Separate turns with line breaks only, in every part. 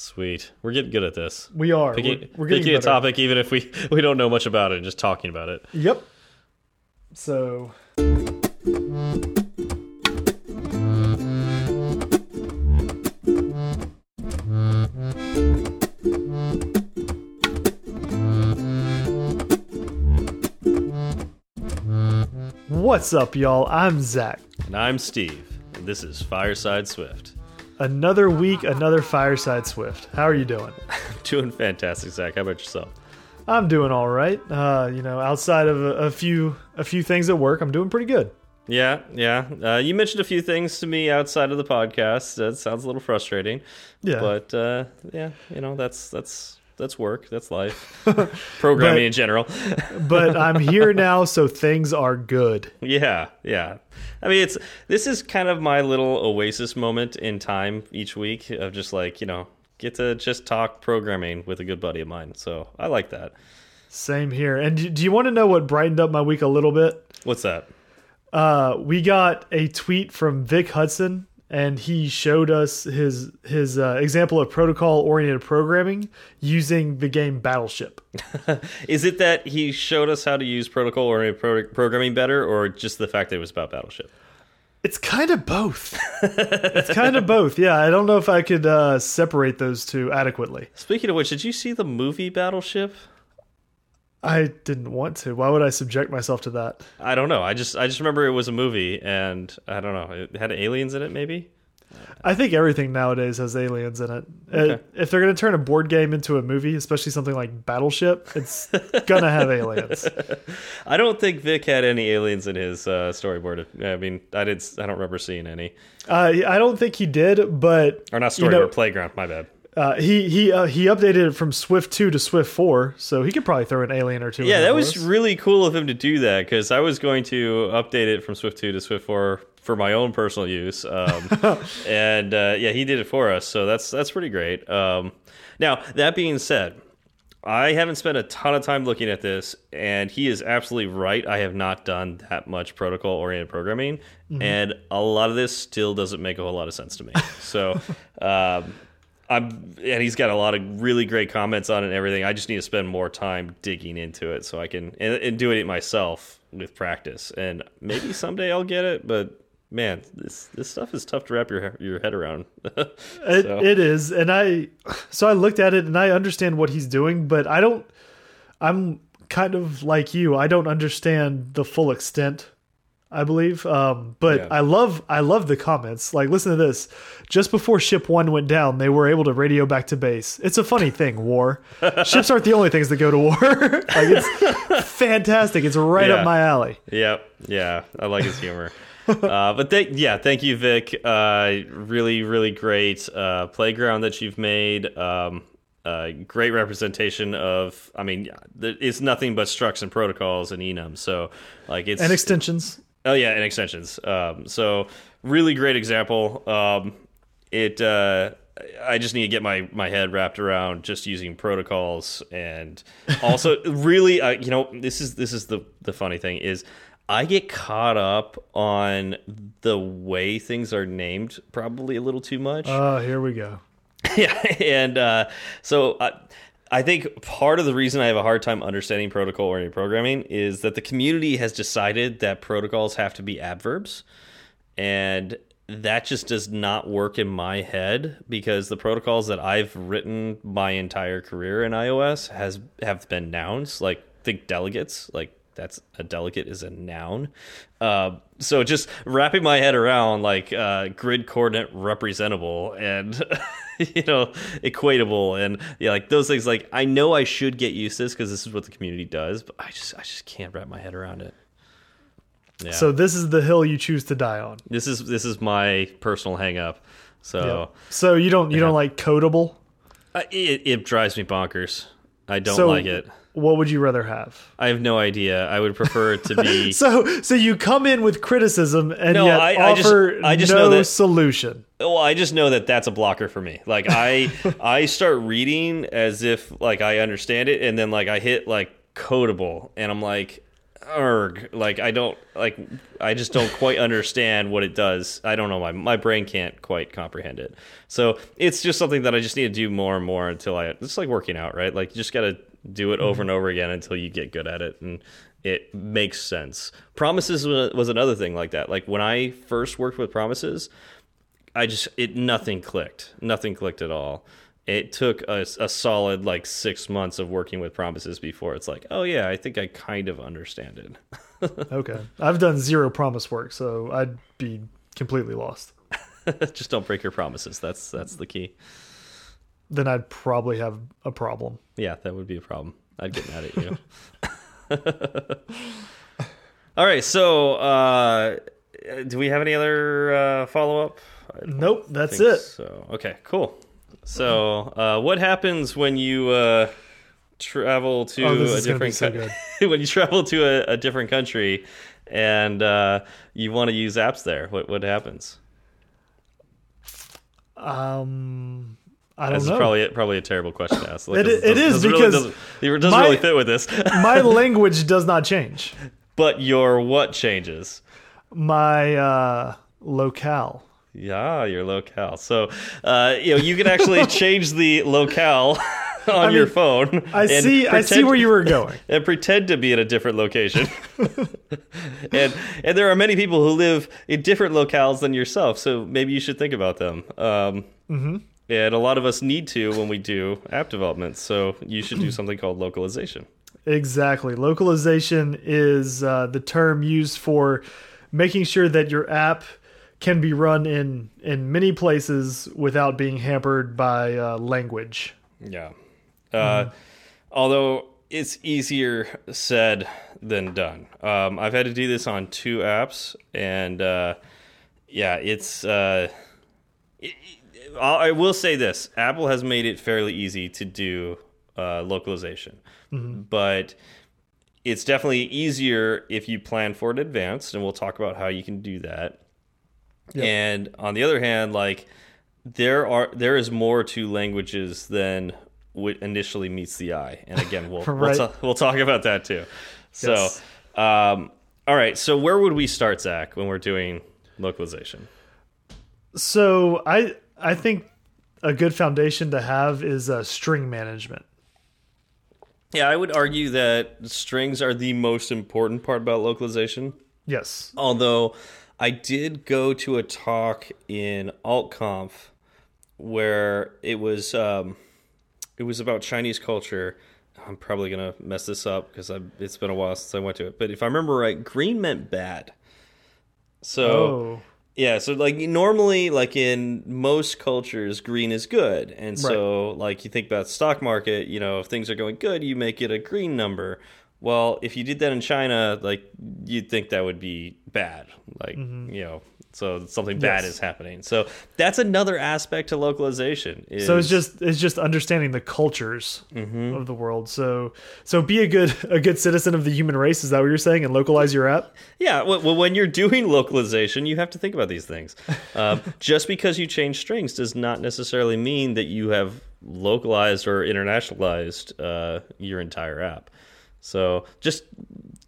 Sweet. We're getting good at this.
We are.
Picking,
we're, we're getting
picking a topic, even if we we don't know much about it, and just talking about it.
Yep. So What's up, y'all? I'm Zach.
And I'm Steve. And this is Fireside Swift.
Another week, another Fireside Swift. How are you doing?
Doing fantastic, Zach. How about yourself?
I'm doing all right. Uh, you know, outside of a, a few a few things at work, I'm doing pretty good.
Yeah, yeah. Uh, you mentioned a few things to me outside of the podcast. That sounds a little frustrating.
Yeah.
But uh, yeah, you know, that's that's that's work. That's life. Programming
But-
in general.
But I'm here now, so things are good.
Yeah, yeah. I mean, it's this is kind of my little oasis moment in time each week of just like you know get to just talk programming with a good buddy of mine. So I like that.
Same here. And do, do you want to know what brightened up my week a little bit?
What's that?
Uh, we got a tweet from Vic Hudson, and he showed us his his uh, example of protocol oriented programming using the game Battleship.
Is it that he showed us how to use protocol oriented pro programming better, or just the fact that it was about Battleship?
It's kind of both. it's kind of both. Yeah, I don't know if I could uh, separate those two adequately.
Speaking of which, did you see the movie Battleship?
I didn't want to. Why would I subject myself to that?
I don't know. I just I just remember it was a movie, and I don't know. It had aliens in it, maybe.
I think everything nowadays has aliens in it. Uh,
Okay.
If they're going to turn a board game into a movie, especially something like Battleship, it's going to have aliens.
I don't think Vic had any aliens in his uh, storyboard. I mean, I did. I don't remember seeing any.
Uh, I don't think he did, but
Or not
You
storyboard,
know-
playground. My bad.
Uh, he he uh, he updated it from Swift two to Swift four, so he could probably throw an alien or two.
Yeah, that was
us.
really cool of him to do that because I was going to update it from Swift 2 to Swift 4 for my own personal use. Um, and uh, yeah, he did it for us, so that's that's pretty great. Um, now, that being said, I haven't spent a ton of time looking at this, and he is absolutely right. I have not done that much protocol oriented programming,
Mm-hmm.
and a lot of this still doesn't make a whole lot of sense to me. So, um, I'm and he's got a lot of really great comments on it and everything. I just need to spend more time digging into it so I can and, and doing it myself with practice. And maybe someday I'll get it, but man, this this stuff is tough to wrap your your head around.
It, it is, and I so I looked at it and I understand what he's doing, but I don't. I'm kind of like you. I don't understand the full extent. I believe, um, but
Yeah.
I love I love the comments. Like, listen to this. Just before ship one went down, they were able to radio back to base. It's a funny thing. War ships aren't the only things that go to war. like, it's fantastic. It's right
Yeah.
up my alley.
Yep. Yeah, I like his humor. uh, but th yeah, thank you, Vic. Uh, really, really great uh, playground that you've made. Um, uh, great representation of. I mean, it's nothing but structs and protocols and enum. So, like, it's
And extensions.
Oh yeah, and extensions. Um, so really great example. Um, it. Uh, I just need to get my my head wrapped around just using protocols and also really, uh, you know, this is this is the the funny thing is. I get caught up on the way things are named probably a little too much.
Oh, here we go.
Yeah, and uh, so I, think part of the reason I have a hard time understanding protocol oriented programming is that the community has decided that protocols have to be adverbs, and that just does not work in my head because the protocols that I've written my entire career in iOS has have been nouns. Like think delegates, like that's a delegate is a noun. Uh, so just wrapping my head around like uh, grid coordinate representable and you know equatable and yeah, like those things. Like I know I should get used to this because this is what the community does, but I just I just can't wrap my head around it. Yeah.
So this is the hill you choose to die on.
this is this is my personal hang up. So
So you don't you
Yeah.
don't like codable.
uh, it, it drives me bonkers. I don't
So-
like it.
What would you rather have?
I have no idea. I would prefer it to be.
So so you come in with criticism and
No,
yet
I- I just-
offer
I just
no
know that-
solution.
Well, I just know that that's a blocker for me. Like I, I start reading as if like I understand it, and then like I hit like codable, and I'm like, erg. Like I don't like I just don't quite understand what it does. I don't know my my brain can't quite comprehend it. So it's just something that I just need to do more and more until I. It's like working out, right? Like you just got to do it over mm-hmm. and over again until you get good at it and it makes sense. Promises was another thing like that. Like when I first worked with promises, I just it nothing clicked. Nothing clicked at all. It took a, a, solid like six months of working with promises before it's like oh yeah i think i kind of understand
it. Okay. I've done zero promise work so i'd be completely lost.
Just don't break your promises. That's that's the key
then i'd probably have a problem.
Yeah that would be a problem. I'd get mad at you. All right so uh do we have any other uh follow-up?
Nope that's it.
so. Okay cool. So, uh, what happens when you uh, travel to
oh,
a different
so
when you travel to a, a different country and uh, you want to use apps there? What what happens?
Um, I don't
this
know.
is probably probably a terrible question to ask.
Like, it, it, it is because
really it doesn't my, really fit with this.
my language does not change,
but your what changes?
My uh, locale.
Yeah, your locale. So, uh, you know, you can actually change the locale on I mean, your phone.
I see. Pretend, I see where you were going,
and pretend to be in a different location. and and there are many people who live in different locales than yourself. So maybe you should think about them. Um,
mm -hmm.
And a lot of us need to when we do app development. So you should do something called localization.
Exactly. Localization is uh, the term used for making sure that your app can be run in in many places without being hampered by uh, language.
Yeah. Uh, mm. Although it's easier said than done. Um, I've had to do this on two apps, and uh, yeah, it's. Uh, it, I will say this: Apple has made it fairly easy to do uh, localization,
mm -hmm.
but it's definitely easier if you plan for it in advance, and we'll talk about how you can do that. Yep. And on the other hand, like there are there is more to languages than what initially meets the eye. And again, we'll right. we'll, we'll, talk about that too. So, yes. um, all right. So where would we start, Zach, when we're doing localization?
So I I think a good foundation to have is uh, string management.
Yeah, I would argue that strings are the most important part about localization.
Yes.
Although I did go to a talk in AltConf where it was um, it was about Chinese culture. I'm probably gonna mess this up because it's been a while since I went to it. But if I remember right, green meant bad. So
oh.
Yeah, so like normally, like in most cultures, green is good, and so right. like you think about stock market, you know, if things are going good, you make it a green number. Well, if you did that in China, like you'd think that would be bad. Like, mm -hmm. you know, so something bad yes. is happening. So that's another aspect to localization. Is...
So it's just it's just understanding the cultures
mm -hmm.
of the world. So so be a good a good citizen of the human race. Is that what you're saying? And localize your app.
Yeah. Well, when you're doing localization, you have to think about these things. Um, just because you change strings does not necessarily mean that you have localized or internationalized uh, your entire app. So just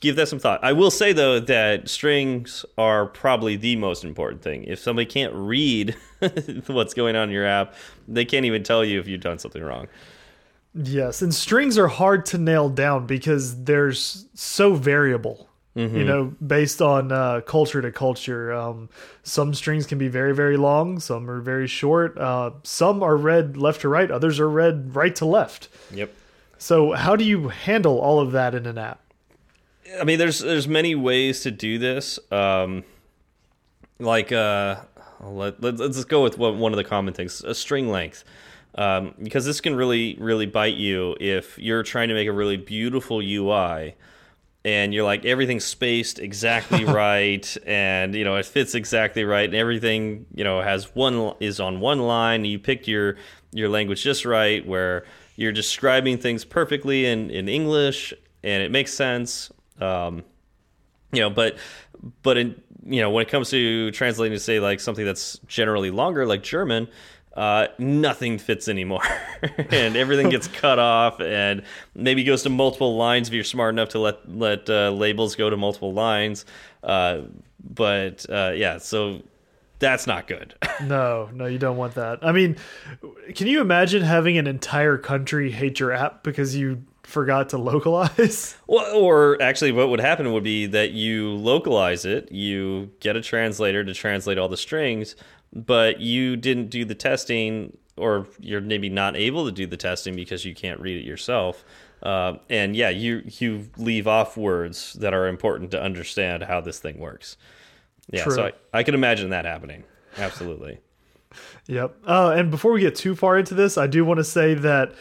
give that some thought. I will say though that strings are probably the most important thing. If somebody can't read what's going on in your app, they can't even tell you if you've done something wrong.
Yes, and strings are hard to nail down because they're so variable. Mm -hmm. You know, based on uh, culture to culture. Um, some strings can be very, very long. Some are very short. Uh, some are read left to right. Others are read right to left.
Yep.
So how do you handle all of that in an app?
I mean, there's there's many ways to do this. Um, like uh, let, let us go with one of the common things: a string length, um, because this can really really bite you if you're trying to make a really beautiful UI and you're like everything's spaced exactly right and you know it fits exactly right and everything you know has one is on one line you picked your your language just right where you're describing things perfectly in, in English and it makes sense. Um, you know, but but in you know when it comes to translating to say like something that's generally longer, like German, uh, nothing fits anymore, and everything gets cut off, and maybe goes to multiple lines if you're smart enough to let let uh, labels go to multiple lines. Uh, but uh, yeah, so that's not good.
No, no, you don't want that. I mean, can you imagine having an entire country hate your app because you forgot to localize?
Well, or actually, what would happen would be that you localize it, you get a translator to translate all the strings, but you didn't do the testing, or you're maybe not able to do the testing because you can't read it yourself. Uh, and yeah, you you leave off words that are important to understand how this thing works. Yeah,
True.
so I, I can imagine that happening. Absolutely.
Yep. Uh, and before we get too far into this, I do want to say that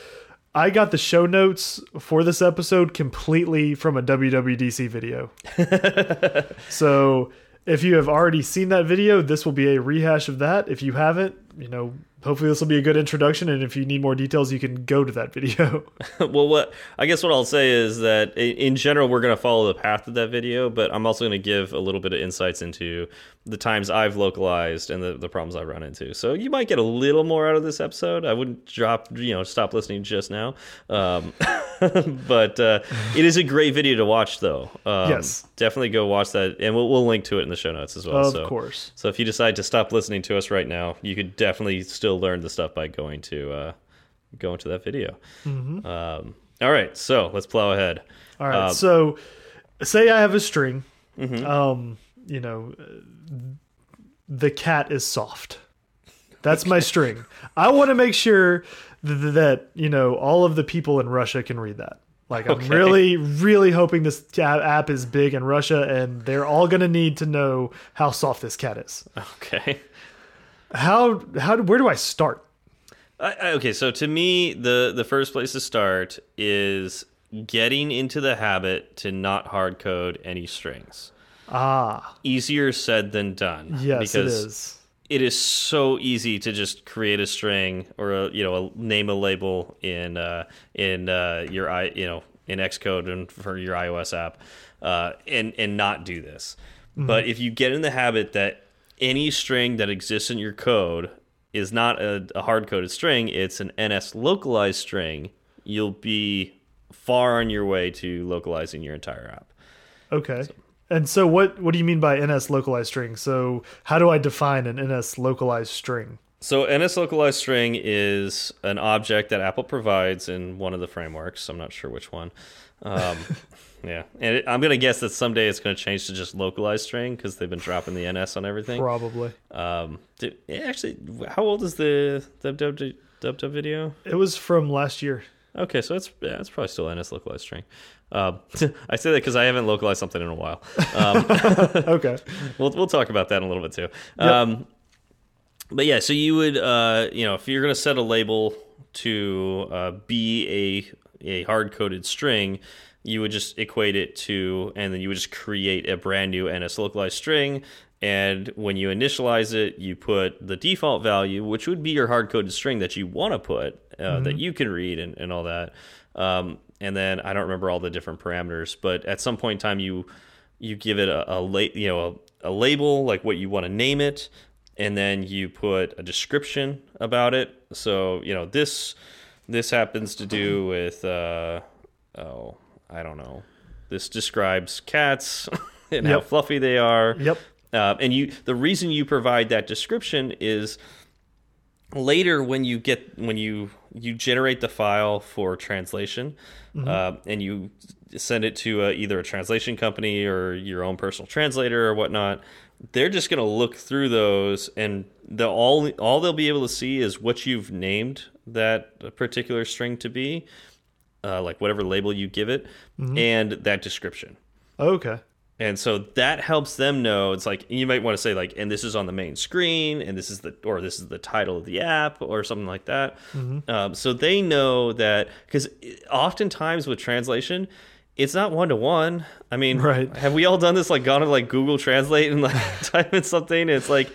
I got the show notes for this episode completely from a WWDC video. so if you have already seen that video, this will be a rehash of that. If you haven't, you know, hopefully this will be a good introduction. And if you need more details, you can go to that video.
well, what I guess what I'll say is that in general we're going to follow the path of that video, but I'm also going to give a little bit of insights into the times I've localized and the, the problems I've run into. So you might get a little more out of this episode. I wouldn't drop, you know, stop listening just now. Um, but uh, it is a great video to watch, though. Um,
Yes.
definitely go watch that, and we'll, we'll link to it in the show notes as well.
Of
so,
course.
So if you decide to stop listening to us right now, you could definitely still learn the stuff by going to uh, going to that video.
Mm-hmm.
Um, all right, so let's plow ahead.
All right.
Um,
so say I have a string.
Mm-hmm.
Um, you know, the cat is soft. That's my string. I want to make sure th that, you know, all of the people in Russia can read that. Like I'm
Okay.
really, really hoping this app is big in Russia, and they're all gonna need to know how soft this cat is.
Okay.
How how where do I start?
I, I- okay, so to me, the the first place to start is getting into the habit to not hard code any strings.
Ah,
Easier said than done.
yes,
because
it is.
it is so easy to just create a string or a you know a, name a label in uh, in uh, your i you know in Xcode and for your iOS app uh, and and not do this. But if you get in the habit that any string that exists in your code is not a, a hard coded string, it's an NS localized string, you'll be far on your way to localizing your entire app.
Okay. And so what what do you mean by NS localized string? So how do I define an NS localized string?
So NS localized string is an object that Apple provides in one of the frameworks. I'm not sure which one. Um, yeah, and it, I'm gonna guess that someday it's gonna change to just localized string because they've been dropping the NS on everything.
Probably.
Um, did, actually, how old is the dub dub dub dub video?
It was from last year.
Okay, so it's yeah, it's probably still NS localized string. Um, I say that because I haven't localized something in a while. Um,
Okay.
we'll we'll talk about that in a little bit too. Um, but yeah, so you would uh, you know if you're going to set a label to uh, be a a hard coded string, you would just equate it to, and then you would just create a brand new NS localized string. And when you initialize it, you put the default value, which would be your hard coded string that you want to put, uh, that you can read and, and all that. Um, and then I don't remember all the different parameters, but at some point in time, you you give it a, a la- you know a, a label like what you want to name it, and then you put a description about it. So you know this this happens to do with uh, oh I don't know. This describes cats and how fluffy they are.
Yep.
Uh, and you the reason you provide that description is later when you get when you you generate the file for translation uh, and you send it to uh, either a translation company or your own personal translator or whatnot they're just going to look through those and the all all they'll be able to see is what you've named that particular string to be uh, like whatever label you give it and that description.
Okay.
and so that helps them know it's like you might want to say like and this is on the main screen and this is the or this is the title of the app or something like that. Um, so they know that because oftentimes with translation it's not one to one i mean
Right.
have we all done this like gone to like google translate and like type in something and it's like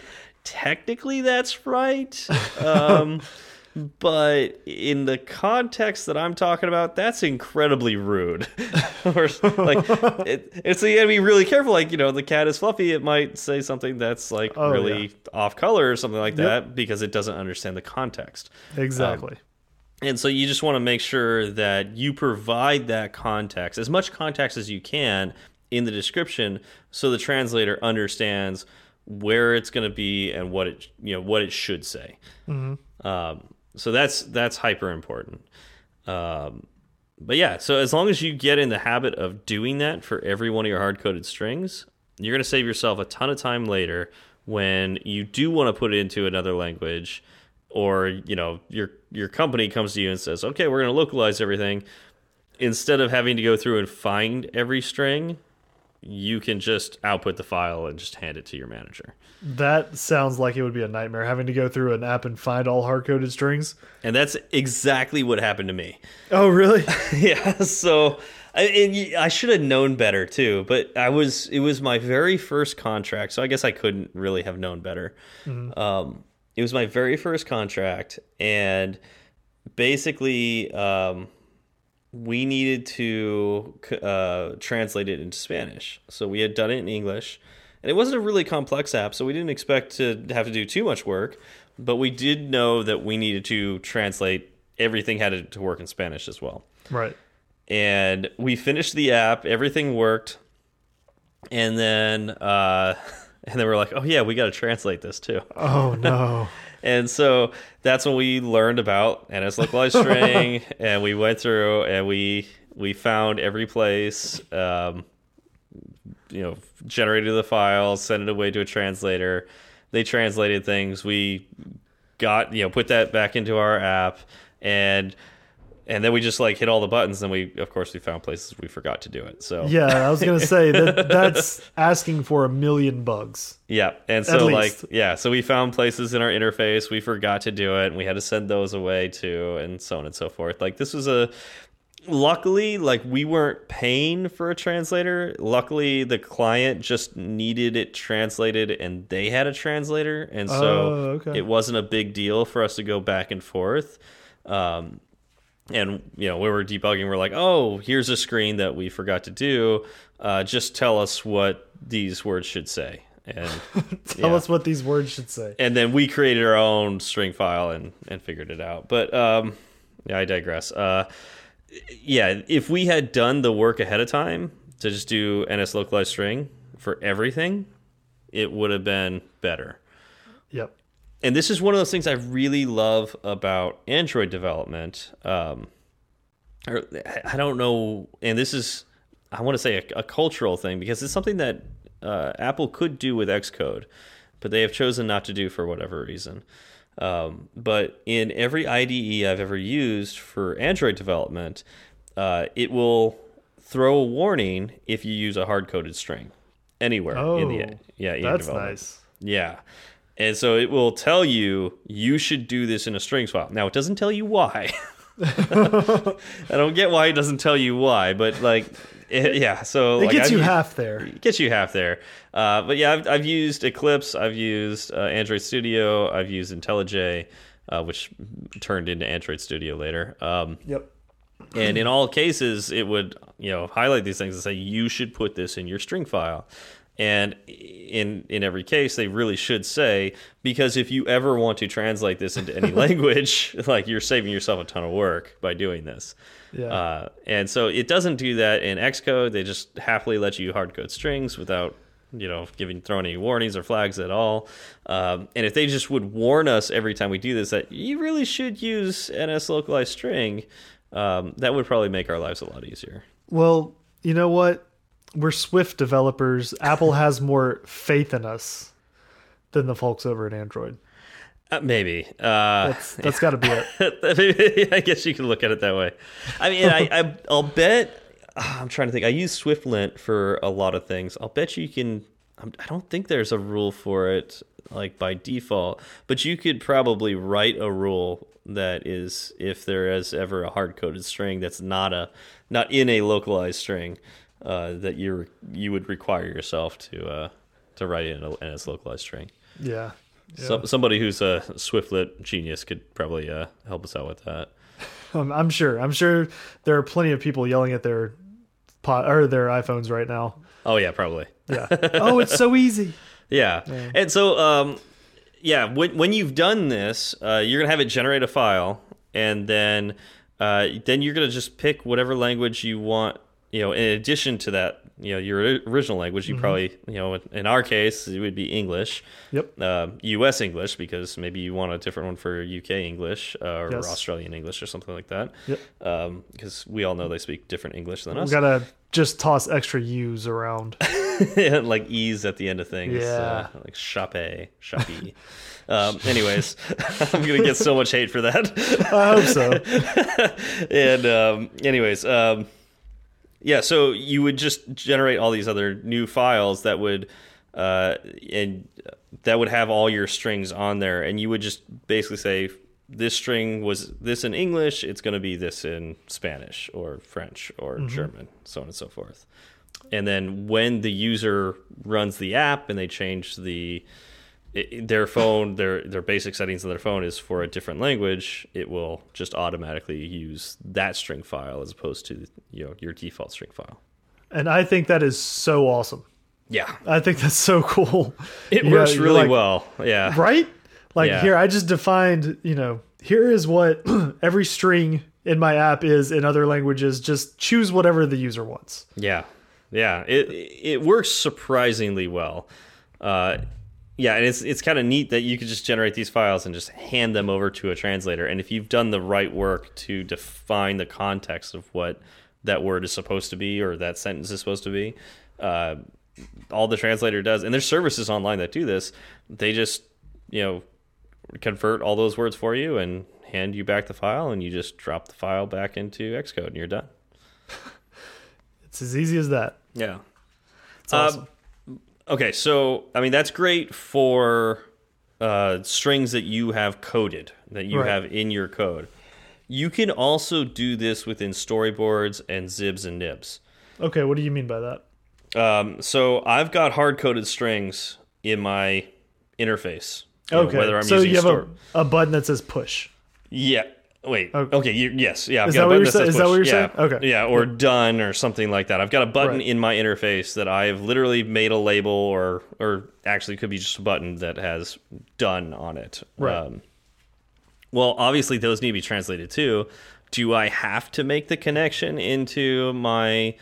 technically that's right. Um, but in the context that I'm talking about, that's incredibly rude. or like, it, it's you gotta be really careful. Like, you know, the cat is fluffy. It might say something that's like
Oh,
really
yeah.
off color or something like that because it doesn't understand the context.
Exactly.
And so you just want to make sure that you provide that context, as much context as you can in the description so the translator understands where it's going to be and what it you know what it should say. Um, so that's that's hyper important. Um, but yeah, so as long as you get in the habit of doing that for every one of your hard coded strings, you're going to save yourself a ton of time later when you do want to put it into another language or you know your your company comes to you and says, "Okay, we're going to localize everything." Instead of having to go through and find every string, you can just output the file and just hand it to your manager.
That sounds like it would be a nightmare having to go through an app and find all hard coded strings.
And that's exactly what happened to me.
Oh, really?
yeah so I, I should have known better too but i was it was my very first contract so i guess i couldn't really have known better um, it was my very first contract and basically um, we needed to uh, translate it into spanish so we had done it in english and it wasn't a really complex app so we didn't expect to have to do too much work but we did know that we needed to translate everything had to, to work in spanish as well
right.
and we finished the app everything worked and then uh and then we're like oh yeah we got to translate this too
Oh, no.
and so that's when we learned about ns localized string and we went through and we we found every place um you know generated the file sent it away to a translator. They translated things. We got you know put that back into our app and and then we just like hit all the buttons and we of course we found places we forgot to do it so.
Yeah, I was going to say that that's asking for a million bugs.
yeah and so like yeah so we found places in our interface we forgot to do it and we had to send those away too and so on and so forth. Like this was a luckily like we weren't paying for a translator. Luckily the client just needed it translated and they had a translator and so
Oh, okay.
it wasn't a big deal for us to go back and forth. Um, and you know we were debugging we're like oh here's a screen that we forgot to do uh, just tell us what these words should say and
Tell
yeah.
us what these words should say.
and then we created our own string file and and figured it out but um yeah i digress uh yeah if we had done the work ahead of time to just do ns localized string for everything it would have been better. And this is one of those things I really love about Android development. Um, or I don't know, and this is I want to say a, a cultural thing because it's something that uh, Apple could do with Xcode, but they have chosen not to do for whatever reason. Um, but in every IDE I've ever used for Android development, uh, it will throw a warning if you use a hard coded string anywhere in the
Oh,
yeah in
That's nice.
Yeah. And so it will tell you you should do this in a strings file. Now it doesn't tell you why. I don't get why it doesn't tell you why, but like, it, yeah. So
It
like,
gets
I've
you
u-
half there.
it gets you half there. Uh, but yeah, I've, I've used Eclipse, I've used uh, Android Studio, I've used IntelliJ, uh, which turned into Android Studio later. Um,
Yep.
and in all cases, it would you know highlight these things and say you should put this in your string file. And in in every case, they really should say because if you ever want to translate this into any language, like you're saving yourself a ton of work by doing this.
Yeah.
Uh, and so it doesn't do that in Xcode. They just happily let you hard code strings without you know giving throwing any warnings or flags at all. Um, and if they just would warn us every time we do this that you really should use NS localized string, um, that would probably make our lives a lot easier.
Well, you know what? We're Swift developers. Apple has more faith in us than the folks over at Android.
Uh, maybe. Uh,
That's that's got to be it.
I guess you can look at it that way. I mean, I, I I'll bet. I'm trying to think. I use SwiftLint for a lot of things. I'll bet you can. I don't think there's a rule for it like by default, but you could probably write a rule that is if there is ever a hard coded string that's not a not in a localized string uh, that you you would require yourself to uh, to write in a, in its localized string.
Yeah.
Some, somebody who's a SwiftLint genius could probably uh, help us out with that.
Um, I'm sure. I'm sure there are plenty of people yelling at their pot or their iPhones right now.
Oh yeah, probably.
Yeah. oh, it's so easy.
Yeah. And so, um, yeah, when when you've done this, uh, you're gonna have it generate a file, and then uh, then you're gonna just pick whatever language you want. You know, in addition to that, you know, your original language, you
Mm-hmm.
probably, you know, in our case, it would be English.
Yep.
Uh, U.S. English because maybe you want a different one for U.K. English uh, or
Yes.
Australian English or something like that.
Yep.
Because we all know they speak different English than us.
We
us.
gotta just toss extra U's around.
like e's at the end of things.
Yeah.
Uh, like chape, chappy. um, anyways, I'm gonna get so much hate for that.
I hope so.
and um, anyways, um, yeah. So you would just generate all these other new files that would, uh, and that would have all your strings on there, and you would just basically say. This string was this in English. It's going to be this in Spanish or French or German, so on and so forth. and then when the user runs the app and they change the their phone their their basic settings on their phone is for a different language it will just automatically use that string file as opposed to you know your default string file
And I think that is so awesome.
yeah
I think that's so cool.
it
Yeah,
works
you're
really
like-
well yeah
Right? Like
Yeah.
here, I just defined, you know, here is what every string in my app is in other languages. Just choose whatever the user wants.
Yeah, yeah. It it works surprisingly well. Uh, yeah, and it's it's kind of neat that you could just generate these files and just hand them over to a translator. And if you've done the right work to define the context of what that word is supposed to be or that sentence is supposed to be, uh, all the translator does, and there's services online that do this. They just you know convert all those words for you and hand you back the file, and you just drop the file back into Xcode, and you're done.
It's as easy as that.
Yeah.
It's awesome.
Um, okay, so I mean that's great for uh, strings that you have coded that you
Right.
have in your code. You can also do this within storyboards and xibs and nibs.
okay, what do you mean by that?
Um, so I've got hard coded strings in my interface. you know,
Okay,
whether I'm
so
using
you have a, a button that says push.
Yeah. Wait.
Okay.
Okay. You, yes. Yeah. I've
Is
got
that
a
what
button
you're sa-
says
is that what you're
yeah.
saying? Okay.
Yeah. Or done or something like that. I've got a button
Right.
in my interface that I have literally made a label or or actually could be just a button that has done on it.
Right.
Um, well, obviously those need to be translated too. Do I have to make the connection into my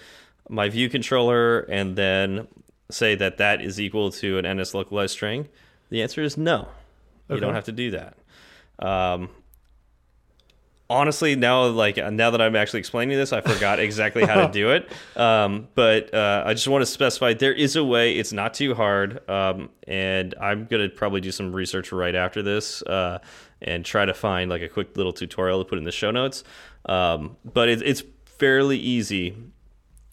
my view controller and then say that that is equal to an NS localized string? The answer is no. You don't have to do that. Um, honestly, now like now that I'm actually explaining this, I forgot exactly how to do it. Um, but uh, I just want to specify there is a way. It's not too hard, um, and I'm gonna probably do some research right after this uh, and try to find like a quick little tutorial to put in the show notes. Um, but it, it's fairly easy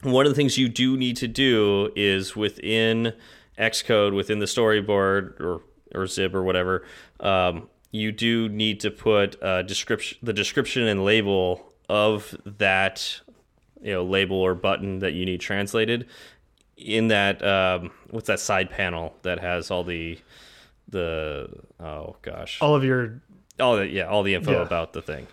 one of the things you do need to do is within Xcode, within the storyboard or or XIB or whatever, um, you do need to put a description, the description and label of that, you know, label or button that you need translated in that um, what's that side panel that has all the the oh gosh
All of your
all the yeah all the info
Yeah.
about the thing.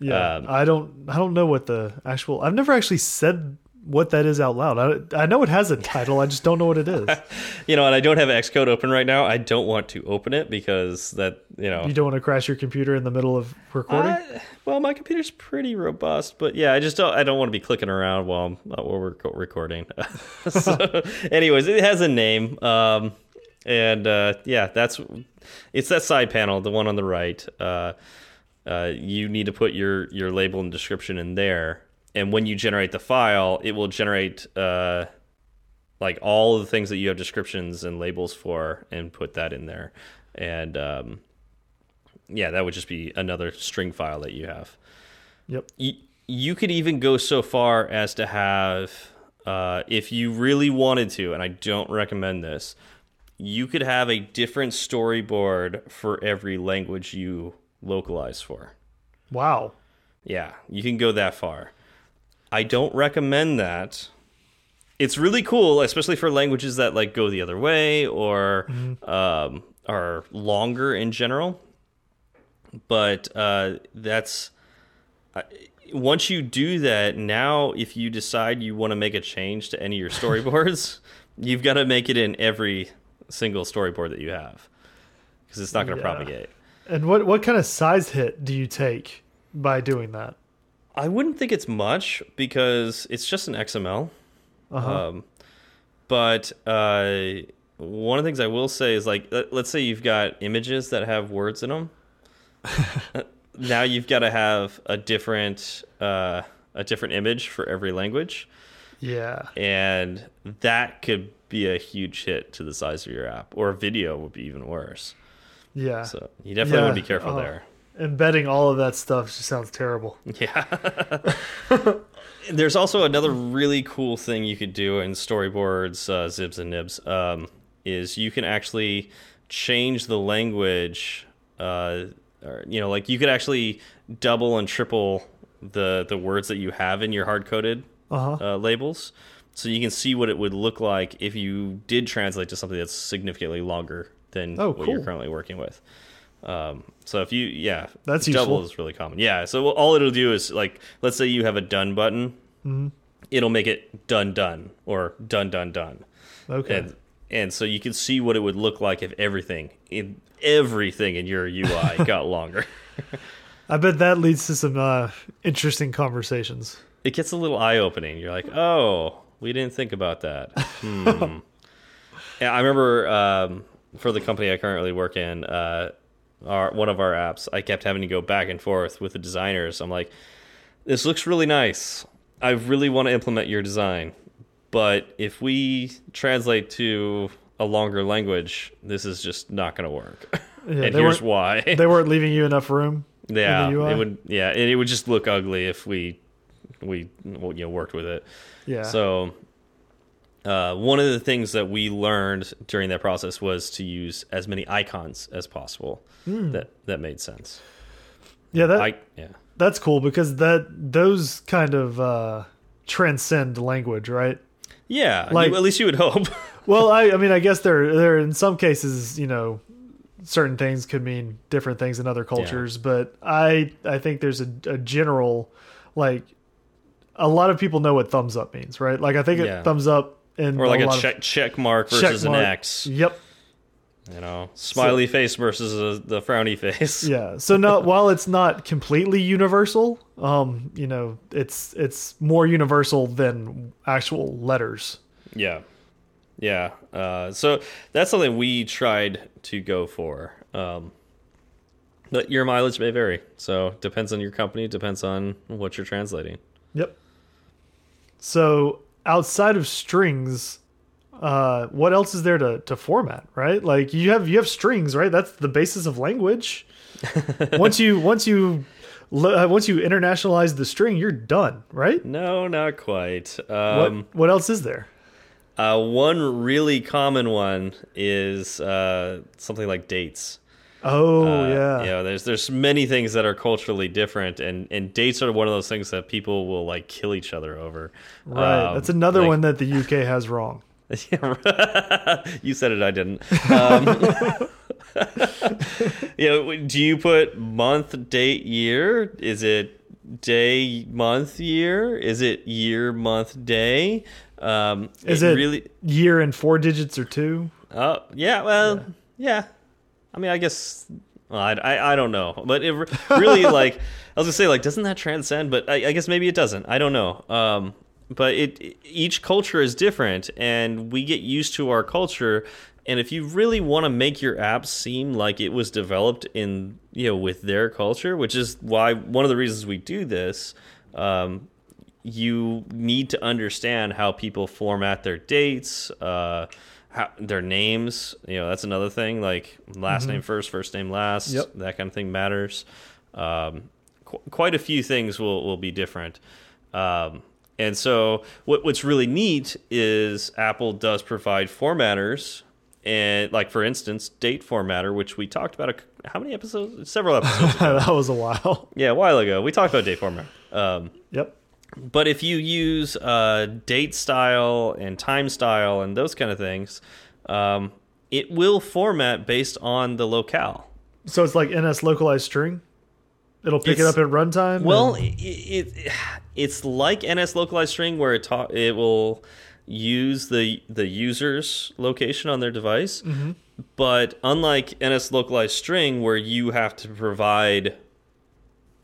yeah.
Um,
I don't I don't know what the actual. I've never actually said what that is out loud. I, I know it has a title. I just don't know what it is.
You know, and I don't have Xcode open right now. I don't want to open it because that you know
You don't want to crash your computer in the middle of recording.
I- well, my computer's pretty robust, but yeah, I just don't. I don't want to be clicking around while while we're recording. so, anyways, it has a name, um, and uh, yeah, that's it's that side panel, the one on the right. Uh, uh, you need to put your your label and description in there, and when you generate the file, it will generate uh, like all of the things that you have descriptions and labels for, and put that in there, and um, yeah, that would just be another string file that you have.
yep.
You, you could even go so far as to have, uh, if you really wanted to, and I don't recommend this, you could have a different storyboard for every language you localize for.
Wow.
Yeah, you can go that far. I don't recommend that. It's really cool, especially for languages that like go the other way, or um, are longer in general, but uh, that's uh, once you do that. Now, if you decide you want to make a change to any of your storyboards, you've got to make it in every single storyboard that you have because it's not going to
Yeah.
propagate.
And what what kind of size hit do you take by doing that?
I wouldn't think it's much because it's just an XML.
Uh-huh.
Um, but uh, one of the things I will say is like, let- let's say you've got images that have words in them. now you've got to have a different uh, a different image for every language,
yeah.
and that could be a huge hit to the size of your app. Or video would be even worse.
Yeah.
So you definitely want to be careful
oh.
there.
Embedding all of that stuff just sounds terrible.
Yeah. There's also another really cool thing you could do in storyboards, uh, XIBs and Nibs, um, is you can actually change the language. Uh, or, you know, like you could actually double and triple the the words that you have in your hard coded
Uh-huh.
uh, labels, so you can see what it would look like if you did translate to something that's significantly longer than
Oh,
what you're currently working with. Um, so if you, yeah,
That's
double
useful.
is really common. Yeah. So all it'll do is like, let's say you have a done button,
Mm-hmm.
it'll make it done done or done done done,
Okay.
and and so you can see what it would look like if everything in everything in your UI got longer.
I bet that leads to some uh, interesting conversations.
It gets a little eye opening. You're like, oh, we didn't think about that. Hmm. yeah, I remember um, for the company I currently work in, uh, our one of our apps, I kept having to go back and forth with the designers. I'm like, this looks really nice. I really want to implement your design, but if we translate to a longer language, this is just not going to work.
Yeah,
and here's why.
they weren't leaving you enough room.
Yeah, it would. Yeah, and it would just look ugly if we we you know worked with it.
Yeah.
So, uh, one of the things that we learned during that process was to use as many icons as possible. That that made sense.
yeah, that
I yeah
that's cool because that those kind of uh, transcend language, right?
yeah.
Like-
at least you would hope.
Well, I, I mean, I guess there, there in some cases, you know, certain things could mean different things in other cultures, but I, I think there's a, a general, like, a lot of people know what thumbs up means, right? Like, I think
Yeah.
a thumbs up in
or like a
of-
check check mark
check
versus
mark.
an X.
Yep.
You know, smiley face versus a, the frowny face.
Yeah. So not while it's not completely universal, um, you know, it's it's more universal than actual letters.
Yeah. Yeah. Uh, so that's something we tried to go for. Um, but your mileage may vary. So depends on your company, depends on what you're translating.
Yep. So outside of strings, uh, what else is there to, to format, right? Like you have you have strings, right? That's the basis of language. once you once you uh, once you internationalize the string, you're done, right?
No, not quite.
What
Um,
what else is there?
uh, one really common one is uh, something like dates.
Oh
Uh,
yeah.
You know, there's there's many things that are culturally different, and and dates are one of those things that people will like kill each other over.
Right.
Um,
That's another
like-
one that the UK has wrong.
you said it, I didn't. Um, you know, do you put month, date, year? Is it day, month, year? Is it year, month, day? Um,
Is it
really?
year and four digits or two?
Oh, yeah. Well, yeah. I mean, I guess. Well, I, I, I don't know, but it really like I was gonna say like doesn't that transcend? But I, I guess maybe it doesn't. I don't know. Um, but it each culture is different, and we get used to our culture. And if you really want to make your app seem like it was developed in you know with their culture, which is why one of the reasons we do this, um, you need to understand how people format their dates, uh, how, their names. You know, that's another thing. Like last name first, first name last.
Yep.
That kind of thing matters. Um, qu quite a few things will will be different. Um, and so, what what's really neat is Apple does provide formatters. And like for instance, date formatter, which we talked about a, how many episodes? Several episodes.
that was a while.
yeah, a while ago. We talked about date formatter. Um,
Yep.
But if you use uh, date style and time style and those kind of things, um, it will format based on the locale.
So it's like NS localized string. It'll pick it up at runtime.
Well, it, it it's like NS localized string where it it will use the the user's location on their device,
Mm-hmm.
but unlike NS localized string where you have to provide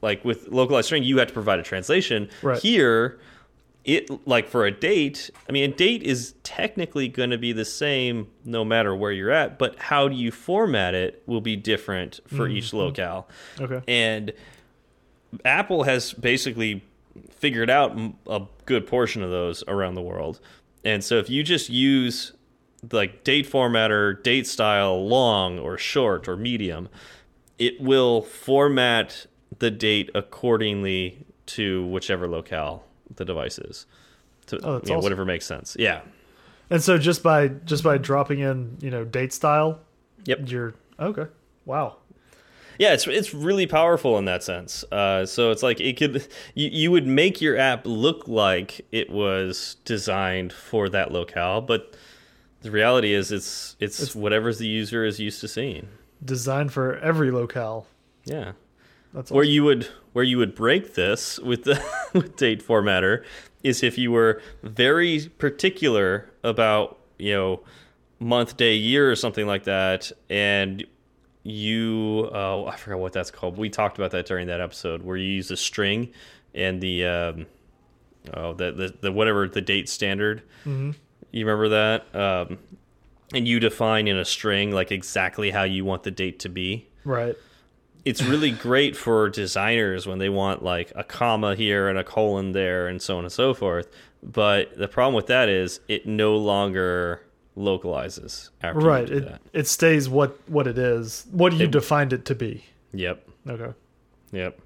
like with localized string you have to provide a translation.
Right.
Here it like for a date, I mean a date is technically going to be the same no matter where you're at, but how do you format it will be different for
Mm-hmm.
each locale.
okay.
And Apple has basically figured out a good portion of those around the world. And so if you just use like date formatter, date style, long or short or medium, it will format the date accordingly to whichever locale the device is. To
Oh, that's
you know,
awesome.
whatever makes sense. Yeah.
And so just by just by dropping in, you know, date style,
Yep.
you're okay. Wow.
Yeah, it's it's really powerful in that sense. Uh, so it's like it could you, you would make your app look like it was designed for that locale, but the reality is it's it's, whatever the user is used to seeing.
Designed for every locale.
Yeah,
That's
where
awesome.
you would where you would break this with the with date formatter is if you were very particular about you know month, day, year, or something like that, and you uh, I forgot what that's called. We talked about that during that episode where you use a string and the um, oh the, the the whatever the date standard.
Mhm.
You remember that? Um, and you define in a string like exactly how you want the date to be
right.
It's really great for designers when they want like a comma here and a colon there and so on and so forth. But the problem with that is it no longer localizes after
Right.
you do
It
that.
it stays what what it is. What you
It-
defined it to be.
Yep.
Okay.
Yep.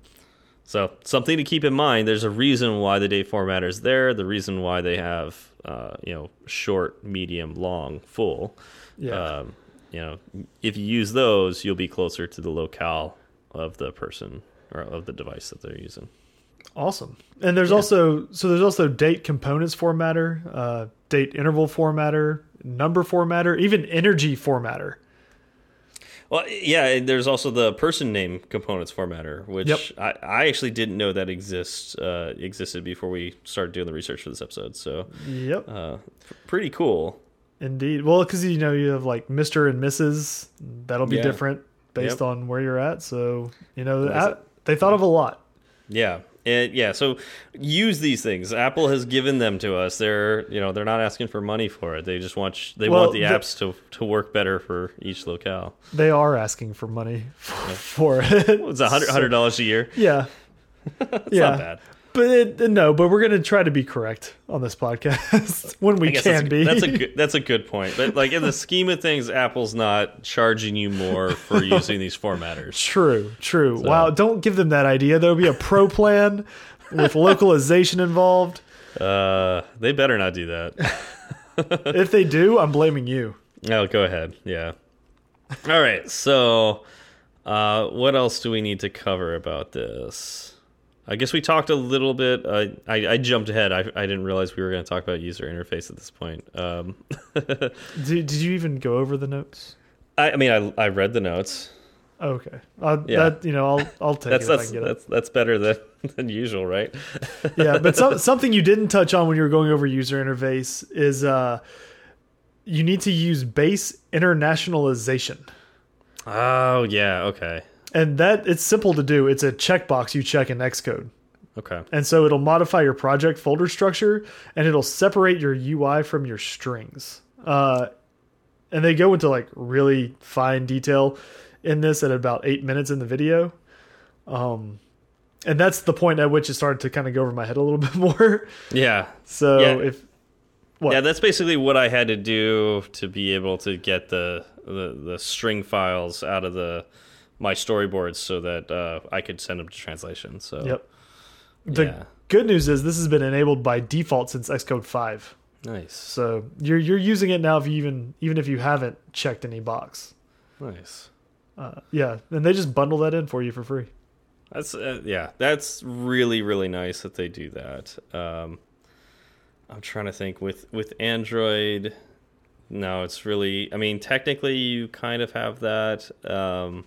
So something to keep in mind. There's a reason why the date formatter is there. The reason why they have uh, you know short, medium, long, full.
Yeah.
Um, you know, if you use those, you'll be closer to the locale of the person or of the device that they're using.
Awesome. And there's also so there's also date components formatter, uh, date interval formatter, number formatter, even energy formatter.
Well, yeah, and there's also the person name components formatter, which
Yep.
I, I actually didn't know that exists uh, existed before we started doing the research for this episode. So,
Yep.
uh, pretty cool.
Indeed. Well, because you know you have like Mister and Mrs. That'll be
Yeah.
different based
Yep.
on where you're at. So you know they thought of a lot.
Yeah, and yeah. So use these things. Apple has given them to us. They're you know they're not asking for money for it. They just want they
Well,
want the
the-
apps to to work better for each locale.
They are asking for money for it.
It's a hundred
So-
dollars a year.
Yeah.
It's
yeah. But it, no, but we're gonna try to be correct on this podcast when we can
that's a,
be.
That's a good. That's a good point. But like in the scheme of things, Apple's not charging you more for using these formatters.
True, true. Wow, don't give them that idea. There'll be a pro plan with localization involved.
Uh, they better not do that.
If they do, I'm blaming you.
Oh, go ahead. Yeah. All right. So, uh, what else do we need to cover about this? I guess we talked a little bit. Uh, I, I jumped ahead. I, I didn't realize we were going to talk about user interface at this point. Um,
Did, did you even go over the notes?
I, I mean, I, I read the notes.
Okay, uh,
Yeah.
that you know, I'll I'll take
That's
it
that's
get it.
that's that's better than than usual, right?
yeah, but some, something you didn't touch on when you were going over user interface is uh, you need to use base internationalization,
Oh yeah. Okay.
And that it's simple to do. It's a checkbox you check in Xcode.
Okay.
And so it'll modify your project folder structure and it'll separate your UI from your strings. Uh, and they go into like really fine detail in this at about eight minutes in the video. Um, and that's the point at which it started to kind of go over my head a little bit more.
Yeah.
So
Yeah.
if what?
Yeah, that's basically what I had to do to be able to get the the, the string files out of the my storyboards so that uh, I could send them to translation. So
yep. The
yeah,
good news is this has been enabled by default since Xcode 5.
nice,
So you're you're using it now if you even even if you haven't checked any box.
nice.
Uh, yeah, and they just bundle that in for you for free.
That's uh, yeah, that's really really nice that they do that. Um, I'm trying to think with with Android no, it's really. I mean, technically, you kind of have that um,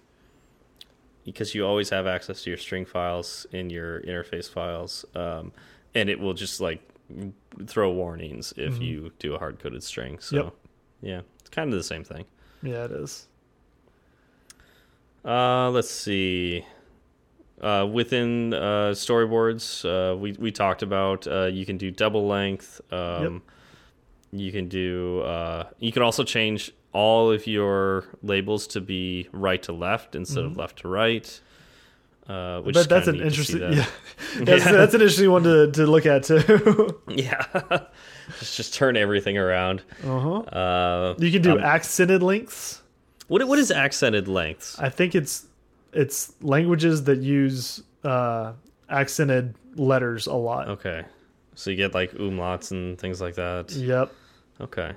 because you always have access to your string files in your interface files, um, and it will just like throw warnings if
Mhm.
you do a hard coded string. So,
Yep.
yeah, it's kind of the same thing.
Yeah, it is.
Uh, let's see. Uh, within uh, storyboards, uh, we we talked about uh, you can do double length. Um, You can do. Uh, you can also change all of your labels to be right to left instead of
Mhm.
left to right. Uh, which
but that's an
neat to see
interesting.
that.
Yeah, that's,
Yeah.
that's an interesting one to, to look at too.
Yeah, just just turn everything around.
uh-huh.
Uh,
You can do
um,
accented lengths.
what what is accented lengths?
I think it's it's languages that use uh, accented letters a lot.
Okay, so you get like umlauts and things like that.
Yep,
Okay,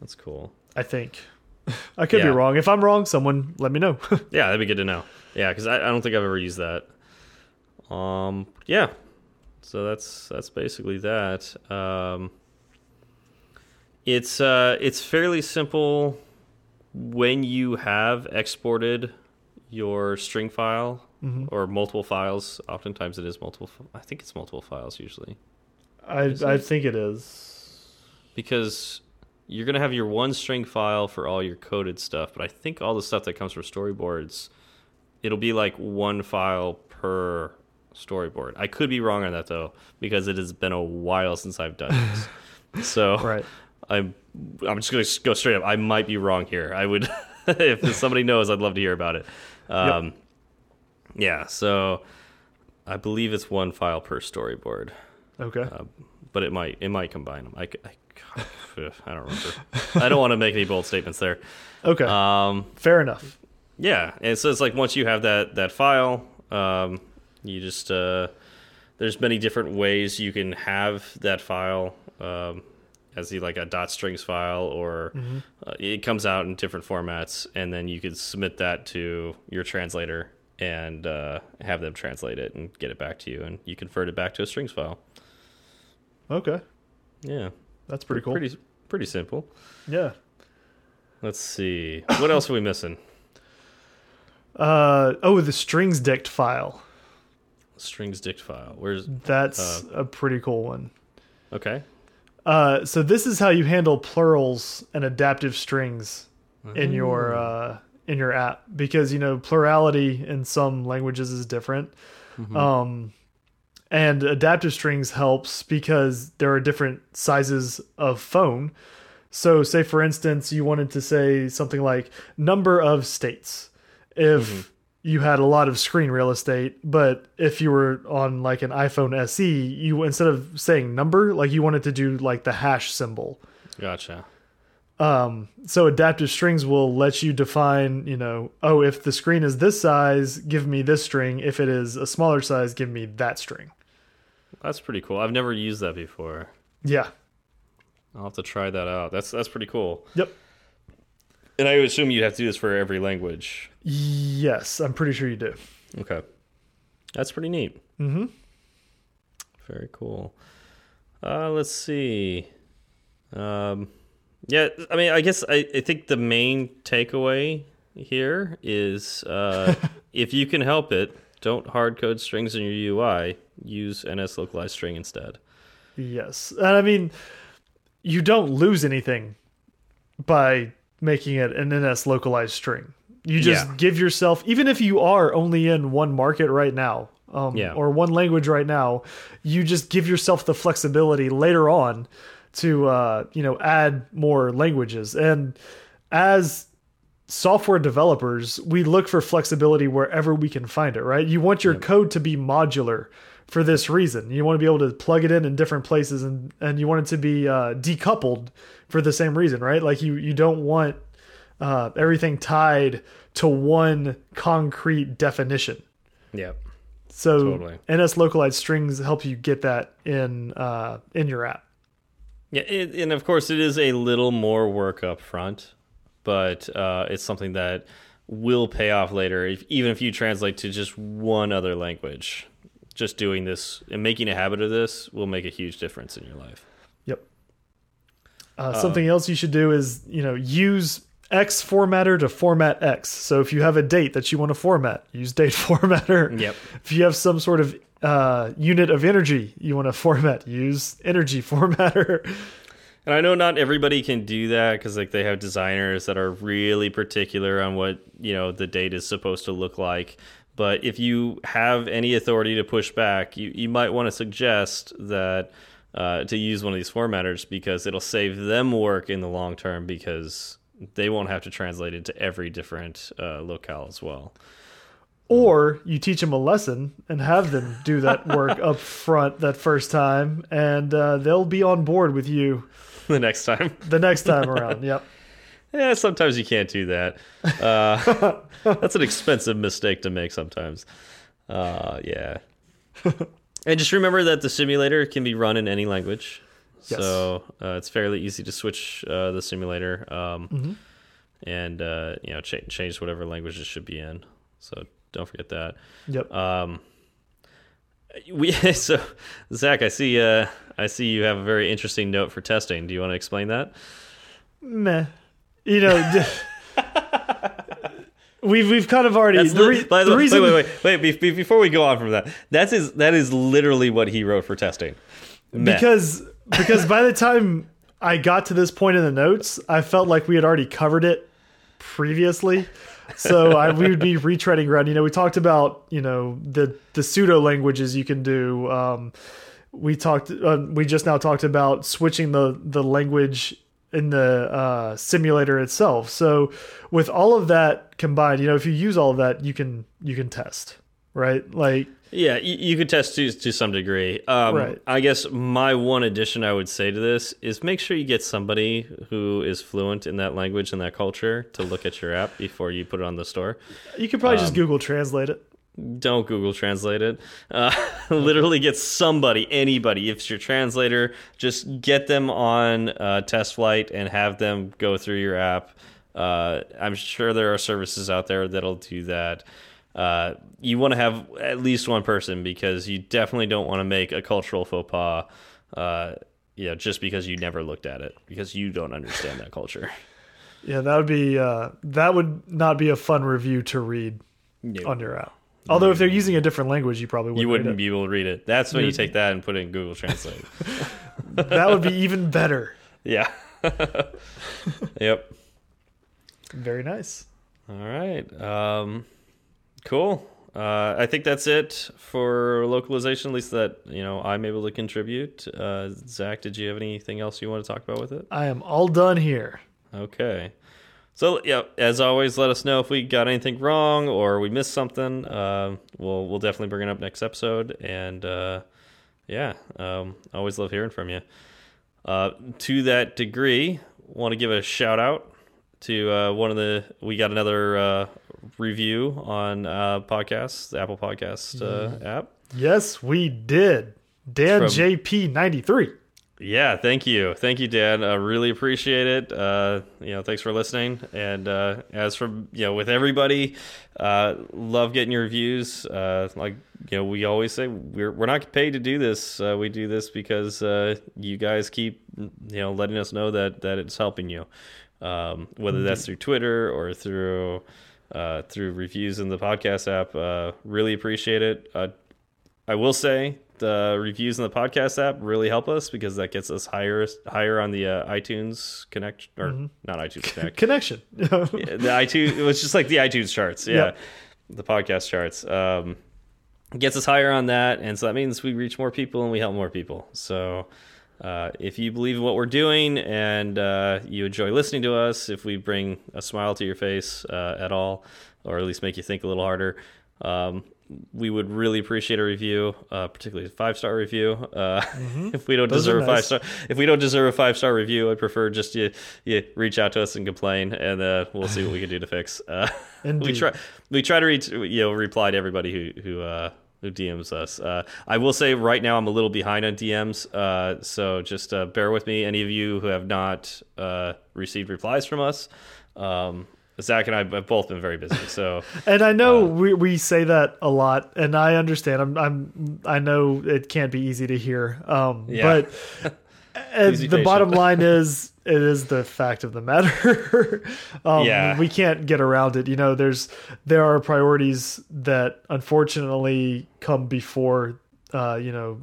that's cool.
I think. I could
Yeah.
be wrong. If I'm wrong, someone let me know.
Yeah, that'd be good to know. Yeah, because I, I don't think I've ever used that. Um, yeah. So that's that's basically that. Um, it's uh, it's fairly simple when you have exported your string file
Mhm.
or multiple files. Oftentimes, it is multiple. I think it's multiple files usually
I I
it?
think it is.
because you're gonna have your one string file for all your coded stuff, but I think all the stuff that comes from storyboards, it'll be like one file per storyboard. I could be wrong on that though, because it has been a while since I've done this. so
Right.
I'm I'm just gonna go straight up. I might be wrong here. I would if somebody knows, I'd love to hear about it. Um, Yeah, so I believe it's one file per storyboard
Okay.
uh, but it might it might combine them. I, I I don't remember. I don't want to make any bold statements there.
okay.
Um,
Fair enough.
yeah, and so it's like once you have that that file, um, you just uh, there's many different ways you can have that file um, as the, like a dot strings file, or
Mm-hmm.
uh, it comes out in different formats, and then you could submit that to your translator and uh, have them translate it and get it back to you, and you convert it back to a strings file.
Okay.
Yeah.
That's pretty cool.
Pretty pretty simple.
Yeah.
Let's see. What else are we missing?
Uh oh, the strings dict file.
Strings dict file. Where's
That's a pretty cool one.
okay?
Uh, so this is how you handle plurals and adaptive strings in your uh, in your app because you know plurality in some languages is different, um, and adaptive strings helps because there are different sizes of phone. So, say for instance, you wanted to say something like number of states. If you had a lot of screen real estate, but if you were on like an iPhone SE, you instead of saying number, like you wanted to do like the hash symbol.
Gotcha.
Um, so adaptive strings will let you define, you know, oh, if the screen is this size, give me this string. If it is a smaller size, give me that string.
That's pretty cool. I've never used that before.
Yeah.
I'll have to try that out. That's that's pretty cool.
Yep.
And I assume you'd have to do this for every language.
Yes, I'm pretty sure you do.
Okay. That's pretty neat.
Mm-hmm.
Very cool. Uh, let's see. Um, yeah, I mean, I guess I, I think the main takeaway here is uh, if you can help it, don't hard code strings in your UI. Use NS localized string instead.
Yes. And I mean, you don't lose anything by making it an NS localized string. You just
Yeah.
give yourself, even if you are only in one market right now, um,
Yeah.
or one language right now, you just give yourself the flexibility later on to, uh, you know, add more languages. And as software developers, we look for flexibility wherever we can find it, right? You want your code to be modular for this reason. You want to be able to plug it in in different places and and you want it to be uh, decoupled for the same reason, right? Like you you don't want uh, everything tied to one concrete definition.
Yeah.
So
Totally.
NS localized strings help you get that in uh, in your app.
Yeah, it, and of course, it is a little more work up front, but uh, it's something that will pay off later. If, even if you translate to just one other language, just doing this and making a habit of this will make a huge difference in your life.
Yep. Uh, something else you should do is you know use X formatter to format X. So if you have a date that you want to format, use date formatter.
Yep.
If you have some sort of uh, unit of energy you want to format, use energy formatter.
And I know not everybody can do that because like they have designers that are really particular on what you know the date is supposed to look like. But if you have any authority to push back, you, you might want to suggest that uh, to use one of these formatters because it'll save them work in the long term because they won't have to translate it to every different uh, locale as well.
Or you teach them a lesson and have them do that work up front that first time, and uh, they'll be on board with you
the next time.
the next time around. Yep.
Yeah, sometimes you can't do that. Uh, that's an expensive mistake to make sometimes. Uh, yeah. and just remember that the simulator can be run in any language.
Yes.
So uh, it's fairly easy to switch uh, the simulator um,
Mm-hmm.
and uh, you know ch change whatever language it should be in. So don't forget that.
Yep.
Um, we so Zach, I see. Uh, I see you have a very interesting note for testing. Do you want to explain that?
Meh. You know, we've we've kind of already. The, re
by the,
the reason,
wait, wait, wait, wait. be- Before we go on from that, that's his, that is literally what he wrote for testing. Meh.
because because by the time I got to this point in the notes, I felt like we had already covered it previously. So I, we would be retreading around. You know, we talked about you know the the pseudo languages you can do. Um, we talked. Uh, we just now talked about switching the the language in the uh, simulator itself. So with all of that combined, you know, if you use all of that, you can you can test right. Like
yeah, you, you could test to to some degree. Um,
Right.
I guess my one addition I would say to this is make sure you get somebody who is fluent in that language and that culture to look at your app before you put it on the store.
you could probably just
Um,
Google Translate it.
Don't Google Translate it. Uh, literally get somebody, anybody. If it's your translator, just get them on uh, TestFlight and have them go through your app. Uh, I'm sure there are services out there that'll do that. Uh, you want to have at least one person because you definitely don't want to make a cultural faux pas. Uh, you know, just because you never looked at it because you don't understand that culture.
Yeah, that would be uh, that would not be a fun review to read
No.
on your app. Although if they're using a different language, you probably wouldn't.
You wouldn't be able to read it. That's when you
You'd-
take that and put it in Google Translate.
That would be even better.
Yeah. yep.
Very nice.
All right. Um, cool. Uh, I think that's it for localization. At least that you know I'm able to contribute. Uh, Zach, did you have anything else you want to talk about with it?
I am all done here.
Okay. So yeah, as always, let us know if we got anything wrong or we missed something. Uh, we'll we'll definitely bring it up next episode. And uh, yeah, um, always love hearing from you. Uh, to that degree, want to give a shout out to uh, one of the. We got another uh, review on uh, podcasts, the Apple Podcast uh, app.
Yes, we did. Dan JP ninety three.
Yeah, thank you, thank you, Dan. I really appreciate it. Uh, you know, thanks for listening. And uh, as for you know, with everybody, uh, love getting your reviews. Uh, like you know, we always say we're we're not paid to do this. Uh, we do this because uh, you guys keep you know letting us know that that it's helping you. Um, whether that's through Twitter or through through reviews in the podcast app, really appreciate it. I will say the reviews in the podcast app really help us because that gets us higher higher on the uh, iTunes Connect or not iTunes Connect.
Connection.
Yeah, the iTunes it was just like the iTunes charts. Yeah,
Yep.
the podcast charts. Um, gets us higher on that, and so that means we reach more people and we help more people. So. Uh, if you believe in what we're doing and uh, you enjoy listening to us, if we bring a smile to your face uh, at all, or at least make you think a little harder, um, we would really appreciate a review, uh, particularly a five star review. Uh, if we don't.
Those
deserve a five star, if we don't deserve a five star review, I'd prefer just you you reach out to us and complain, and uh, we'll see what we can do to fix. Uh, we try we try to reach you know reply to everybody who who. Uh, who DMs us? Uh, I will say right now I'm a little behind on DMs, uh, so just uh, bear with me. Any of you who have not uh, received replies from us, um, Zach and I have both been very busy. So
And I know
Uh,
we we say that a lot, and I understand. I'm I'm I know it can't be easy to hear. Um,
Yeah.
but the bottom line is it is the fact of the matter. um,
Yeah.
we can't get around it. You know, there's there are priorities that unfortunately come before uh, you know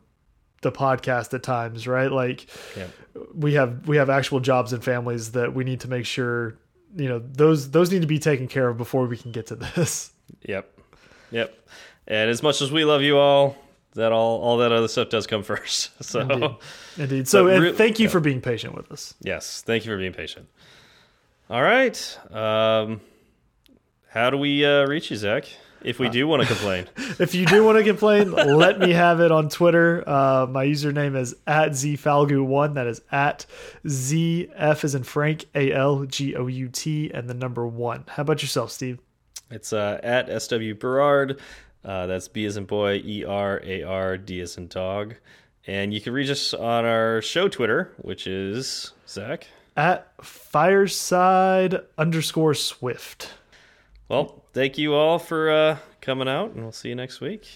the podcast at times, right? Like
Yeah.
we have we have actual jobs and families that we need to make sure you know those those need to be taken care of before we can get to this.
Yep. Yep. And as much as we love you all, that all all that other stuff does come first. So
Indeed. Indeed. So and thank you
yeah.
for being patient with us.
yes, thank you for being patient. All right. Um, how do we uh, reach you, Zach? If we do want to complain,
If you do want to complain, let me have it on Twitter. Uh, my username is at zfalgout1. That is at zf is in Frank a l g o u t and the number one. How about yourself, Steve?
it's uh, at SW Berard. Uh, that's B as in boy, E R A R D as in dog. And you can reach us on our show Twitter, which is Zach.
At fireside underscore swift.
Well, thank you all for uh, coming out, and we'll see you next week.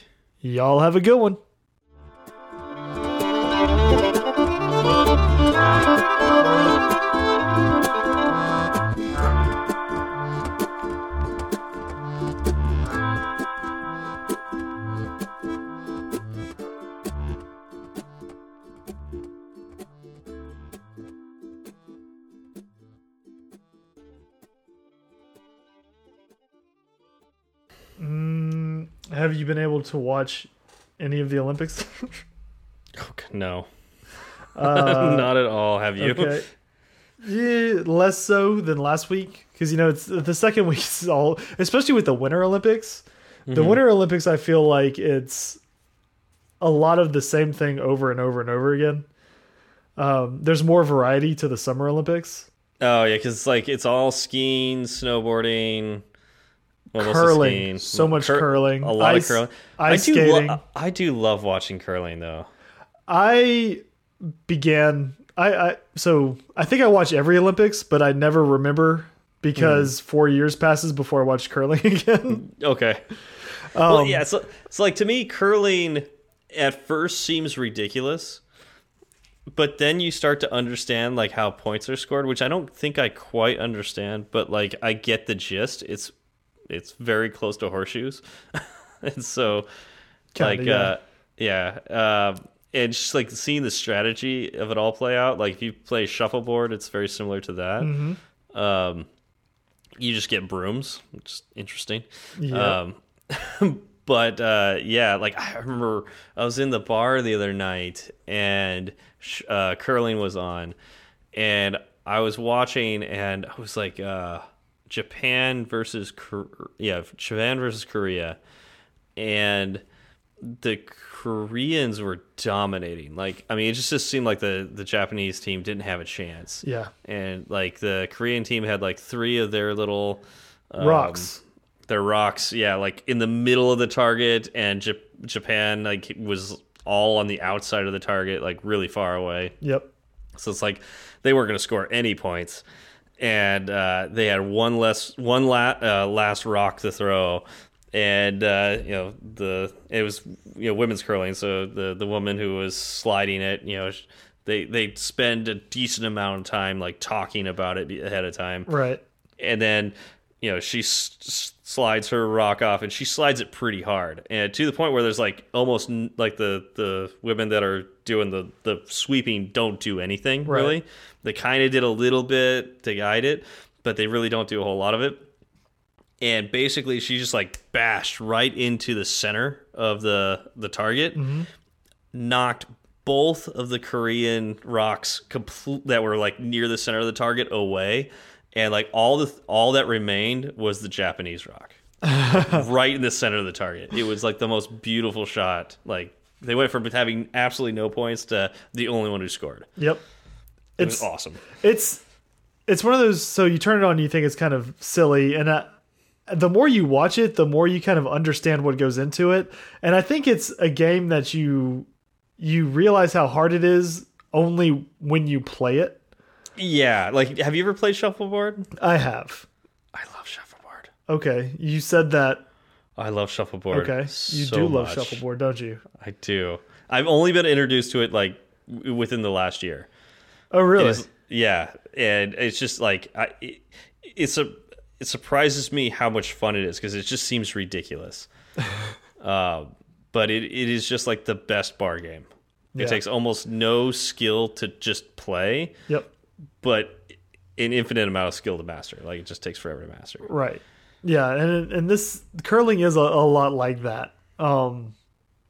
Y'all have a good one. Been able to watch any of the Olympics?
Oh, no,
Uh,
not at all. Have you?
Okay. Yeah, less so than last week because you know it's the second week is all, especially with the Winter Olympics. The Winter Olympics, I feel like it's a lot of the same thing over and over and over again. Um, there's more variety to the Summer Olympics.
Oh yeah, because it's like it's all skiing, snowboarding,
curling, so much
Cur-
curling,
a lot
ice,
of curling.
ice
I do,
skating.
I do love watching curling though.
I began I, I so I think I watch every Olympics, but I never remember because four years passes before I watch curling again.
Okay.
Um,
well, yeah. So, so like to me, curling at first seems ridiculous, but then you start to understand like how points are scored, which I don't think I quite understand, but like I get the gist. It's it's very close to horseshoes, and so
Kinda,
like
yeah.
uh yeah. Um, and just like seeing the strategy of it all play out. Like if you play shuffleboard, it's very similar to that.
Mm-hmm.
Um, you just get brooms, which is interesting.
Yeah.
Um, but uh, yeah, like I remember I was in the bar the other night and sh- uh, curling was on, and I was watching, and I was like, uh, Japan versus Kor- yeah, Japan versus Korea, and the Koreans were dominating. Like, I mean, it just, just seemed like the the Japanese team didn't have a chance.
yeah.
And like the Korean team had like three of their little um,
Rocks.
their rocks, yeah, like in the middle of the target, and Jap Japan like was all on the outside of the target, like really far away.
Yep.
So it's like they weren't going to score any points, and uh, they had one less one la uh, last rock to throw, and uh, you know the it was you know women's curling, so the the woman who was sliding it, you know. They, they spend a decent amount of time like talking about it ahead of time
Right.
and then you know she slides her rock off and she slides it pretty hard and to the point where there's like almost n- like the the women that are doing the the sweeping don't do anything
Right.
really. They kind of did a little bit to guide it but they really don't do a whole lot of it. And basically she just like bashed right into the center of the the target mm-hmm. knocked both of the Korean rocks complete that were like near the center of the target away, and like all the all that remained was the Japanese rock, right in the center of the target. It was like the most beautiful shot. Like they went from having absolutely no points to the only one who scored.
Yep.
It
It's
was awesome.
it's it's one of those so you turn it on you think it's kind of silly and uh, the more you watch it the more you kind of understand what goes into it and i think it's a game that you you realize how hard it is only when you play it
Yeah, like have you ever played shuffleboard?
i have
I love shuffleboard.
okay you said that
I love shuffleboard.
okay you
so
do love
much.
shuffleboard don't you
I do. I've only been introduced to it like within the last year.
Oh, really?
Is- yeah, and it's just like I, it, it's a it surprises me how much fun it is because it just seems ridiculous. uh, but it, it is just like the best bar game. It
Yeah.
takes almost no skill to just play,
Yep.
But an infinite amount of skill to master. Like it just takes forever to master.
Right. Yeah, and and this curling is a, a lot like that. Um,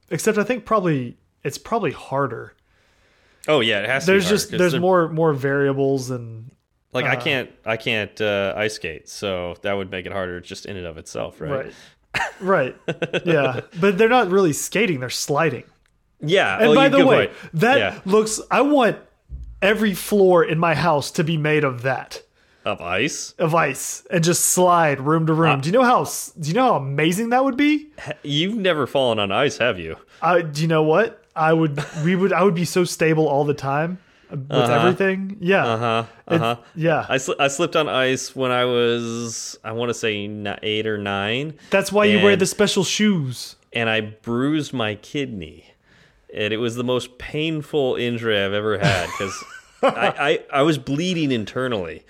except I think probably it's probably harder.
Oh yeah, it has to.
There's just there's more more variables and
Like I can't I can't uh, ice skate, so that would make it harder just in and of itself, right?
right. right. Yeah, but they're not really skating; they're sliding.
Yeah.
And
oh,
by the way,
point.
that
Yeah.
looks. I want every floor in my house to be made of that
of ice,
of ice and just slide room to
Uh,
room. do you know how do you know how amazing that would be?
you've never fallen on ice, have you?
Uh, do you know what I would? We would. I would be so stable all the time with everything. Yeah.
Uh huh. Uh huh.
Yeah.
I sli I slipped on ice when I was I want to say eight or nine,
That's why you wear the special shoes.
and I bruised my kidney, and it was the most painful injury I've ever had because I, I I was bleeding internally.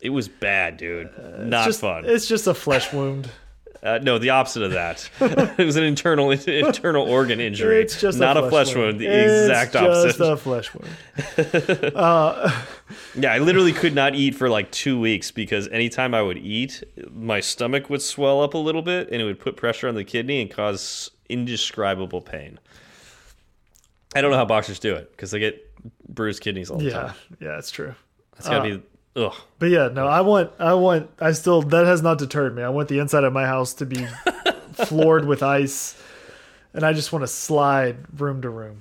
It was bad, dude. Not
Just,
fun.
It's just a flesh wound.
Uh, no, the opposite of that. it was an internal internal organ injury.
It's just
not
a flesh,
wound. The
It's
exact opposite.
Just a flesh wound.
Yeah, I literally could not eat for like two weeks because anytime I would eat, my stomach would swell up a little bit and it would put pressure on the kidney and cause indescribable pain. I don't know how boxers do it because they get bruised kidneys all the
Yeah.
time.
Yeah, it's true.
It's gotta be uh, ugh.
But yeah, no, I want, I want, I still, that has not deterred me. I want the inside of my house to be floored with ice, and I just want to slide room to room.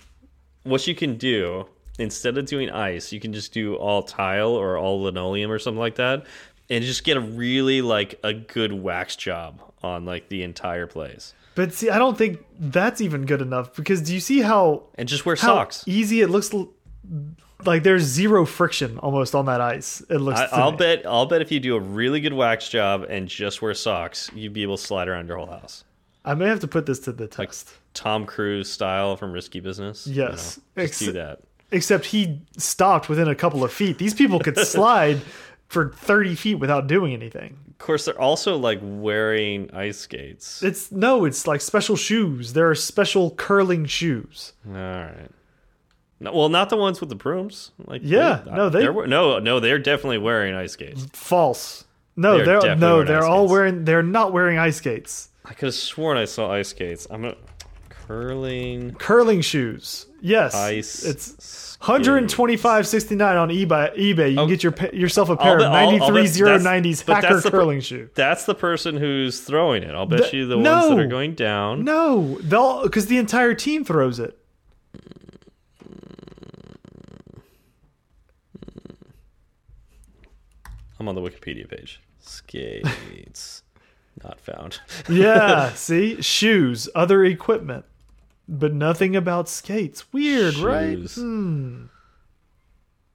What you can do instead of doing ice, you can just do all tile or all linoleum or something like that, and just get a really like a good wax job on like the entire place,
But see, I don't think that's even good enough because do you see how
and just wear
how
socks.
easy it looks? l- Like there's zero friction almost on that ice. It looks.
I, I'll bet. I'll bet if you do a really good wax job and just wear socks, you'd be able to slide around your whole house,
I may have to put this to the test.
Tom Cruise style from Risky Business. you
Yes.
know, just do that.
Except he stopped within a couple of feet. These people could slide for 30 feet without doing anything.
Of course, they're also like wearing ice skates.
It's no, it's like special shoes. There are special curling shoes.
All right. No, well, not the ones with the brooms. Like,
Yeah, no, they-
they're, no, no, they're definitely wearing ice skates.
False. No,
They're
they're, no, they're all
skates.
wearing. They're not wearing ice skates.
I could have sworn I saw ice skates. I'm a curling
Curling shoes. Yes,
ice.
It's 125.69 on eBay. eBay. You can get your yourself a pair
bet-
of
I'll- I'll bet
93090s hacker
the
curling shoe.
That's the person who's throwing it. I'll bet
The-
you the ones that are going down.
No, they'll because the entire team throws it.
I'm on the Wikipedia page. Skates. Not found.
Yeah, see, shoes, other equipment, but nothing about skates. Weird, right? Hmm.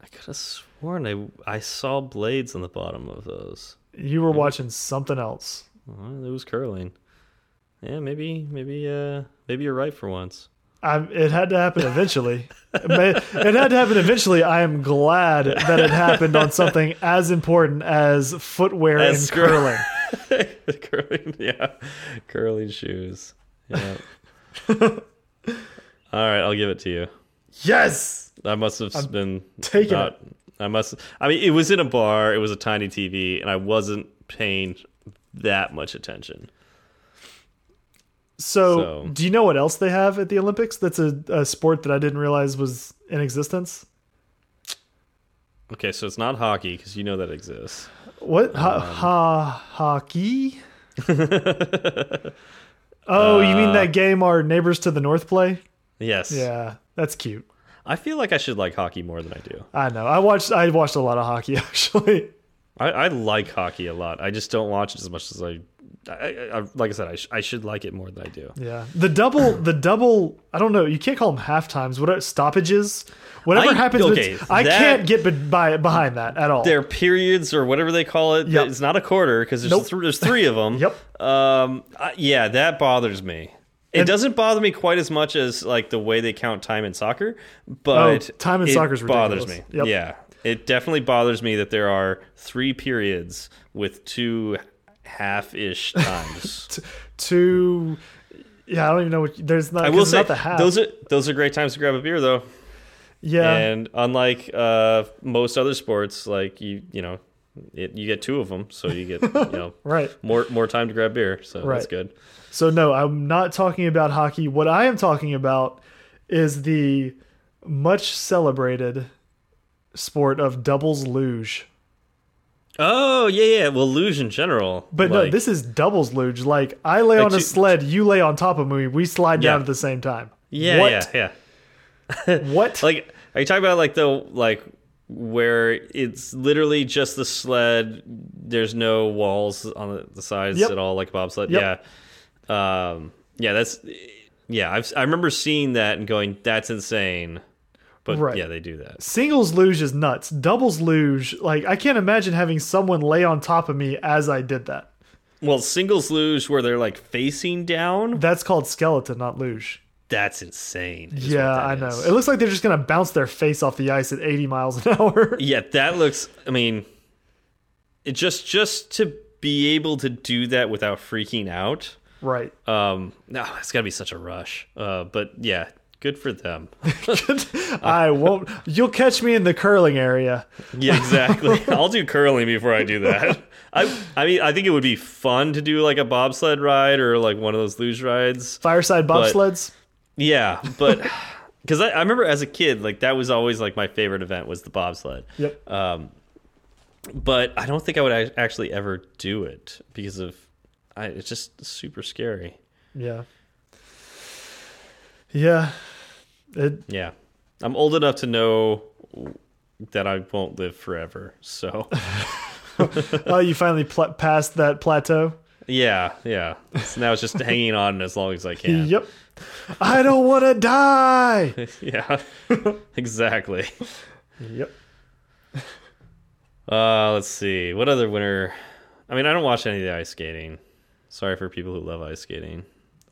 I could have sworn I I saw blades on the bottom of those.
You were watching something else.
Well, it was curling. Yeah, maybe maybe uh maybe you're right for once.
I, it had to happen eventually. it it had to happen eventually. I am glad that it happened on something as important as footwear
As
and curling.
curling, yeah, curling shoes. Yeah. All right, I'll give it to you.
Yes.
I must have been
taken.
not- I must. I mean, it was in a bar. It was a tiny TV, and I wasn't paying that much attention.
So,
So-
do you know what else they have at the Olympics? That's a, a sport that I didn't realize was in existence.
Okay, so it's not hockey because you know that exists.
What ha,
Um,
ha hockey? oh, you mean
Uh,
that game our neighbors to the north play?
Yes.
Yeah, that's cute.
I feel like I should like hockey more than I do.
I know. I watched. I watched a lot of hockey actually.
I, I like hockey a lot. I just don't watch it as much as I. I, I, I like I said, I, sh I should like it more than I do.
Yeah, the double, the double. I don't know. You can't call them half times. What are, stoppages? Whatever
I-
happens.
okay,
with, I
that-
can't get be, by, behind that at all.
Their periods or whatever they call it,
Yep.
it's not a quarter because there's,
Nope.
th there's three of them.
Yep.
Um. I- yeah, that bothers me. It doesn't bother me quite as much as like the way they count time in soccer, but
Oh, time in soccer
bothers me.
Yep.
Yeah, it definitely bothers me that there are three periods with two half-ish times.
to yeah, I don't even know what there's not.
I will say
not the half.
those are those are great times to grab a beer though.
yeah,
And unlike uh, most other sports, like you you know, it, you get two of them, so you get you know
right.
more more time to grab beer. So that's good.
So no, I'm not talking about hockey. What I am talking about is the much celebrated sport of doubles luge.
Oh yeah, yeah. Well, luge in general,
But no, this is doubles luge. Like I lay on a sled, you lay on top of me, we slide down at the same time.
yeah,
what?
yeah, yeah.
What?
Like, are you talking about like the like where it's literally just the sled? There's no walls on the, sides
Yep.
at all, like a bobsled.
Yep.
Yeah, um, yeah. That's yeah. I've I remember seeing that and going, "That's insane." But
Right.
yeah, they do that.
Singles luge is nuts. Doubles luge, like I can't imagine having someone lay on top of me as I did that.
Well, singles luge where they're like facing down.
That's called skeleton, not luge.
That's insane.
Yeah,
that
I know.
is.
It looks like they're just gonna bounce their face off the ice at 80 miles an hour.
Yeah, that looks. I mean, it just just to be able to do that without freaking out.
right.
Um, no, it's got to be such a rush. Uh, but yeah, good for them.
I won't. You'll catch me in the curling area.
yeah, exactly. I'll do curling before I do that. I, I mean, I think it would be fun to do like a bobsled ride or like one of those luge rides.
Fireside bobsleds.
Yeah, but because I, I remember as a kid, like that was always like my favorite event was the bobsled.
Yep.
Um, but I don't think I would actually ever do it because of I, it's just super scary.
Yeah. Yeah. It,
Yeah, I'm old enough to know that I won't live forever. So
oh, you finally pl passed that plateau.
yeah, yeah. So now it's just hanging on as long as I can.
Yep. I don't want to die.
Yeah, exactly.
Yep.
Uh, let's see. What other winter? I mean, I don't watch any of the ice skating. Sorry for people who love ice skating.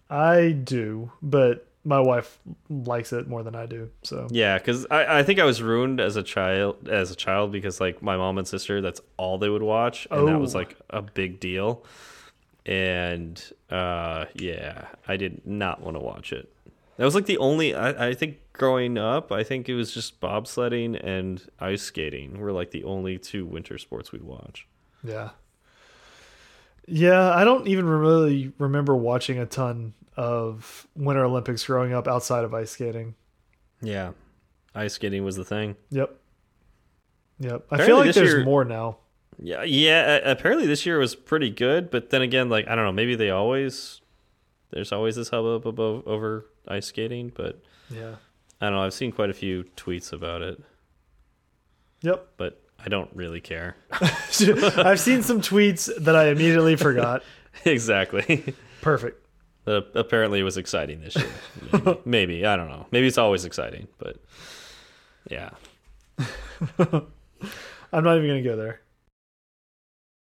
I do, but my wife likes it more than I do. So
Yeah, because I, I think I was ruined as a child as a child because like my mom and sister, that's all they would watch, and that was
Oh.
like a big deal. And uh, yeah, I did not want to watch it. That was like the only. I, I think growing up, I think it was just bobsledding and ice skating were like the only two winter sports we'd watch.
yeah. Yeah, I don't even really remember watching a ton of Winter Olympics growing up outside of ice skating.
Yeah, ice skating was the thing.
Yep. Yep. I feel like there's
year-
more now.
Yeah, yeah. Apparently this year was pretty good, but then again, like I don't know, maybe they always there's always this hubbub above over ice skating, but
Yeah.
I don't know. I've seen quite a few tweets about it,
Yep.
but I don't really care.
I've seen some tweets that I immediately forgot.
exactly.
Perfect.
Uh, apparently it was exciting this year. Maybe. maybe I don't know. Maybe it's always exciting, but yeah.
I'm not even going to go there.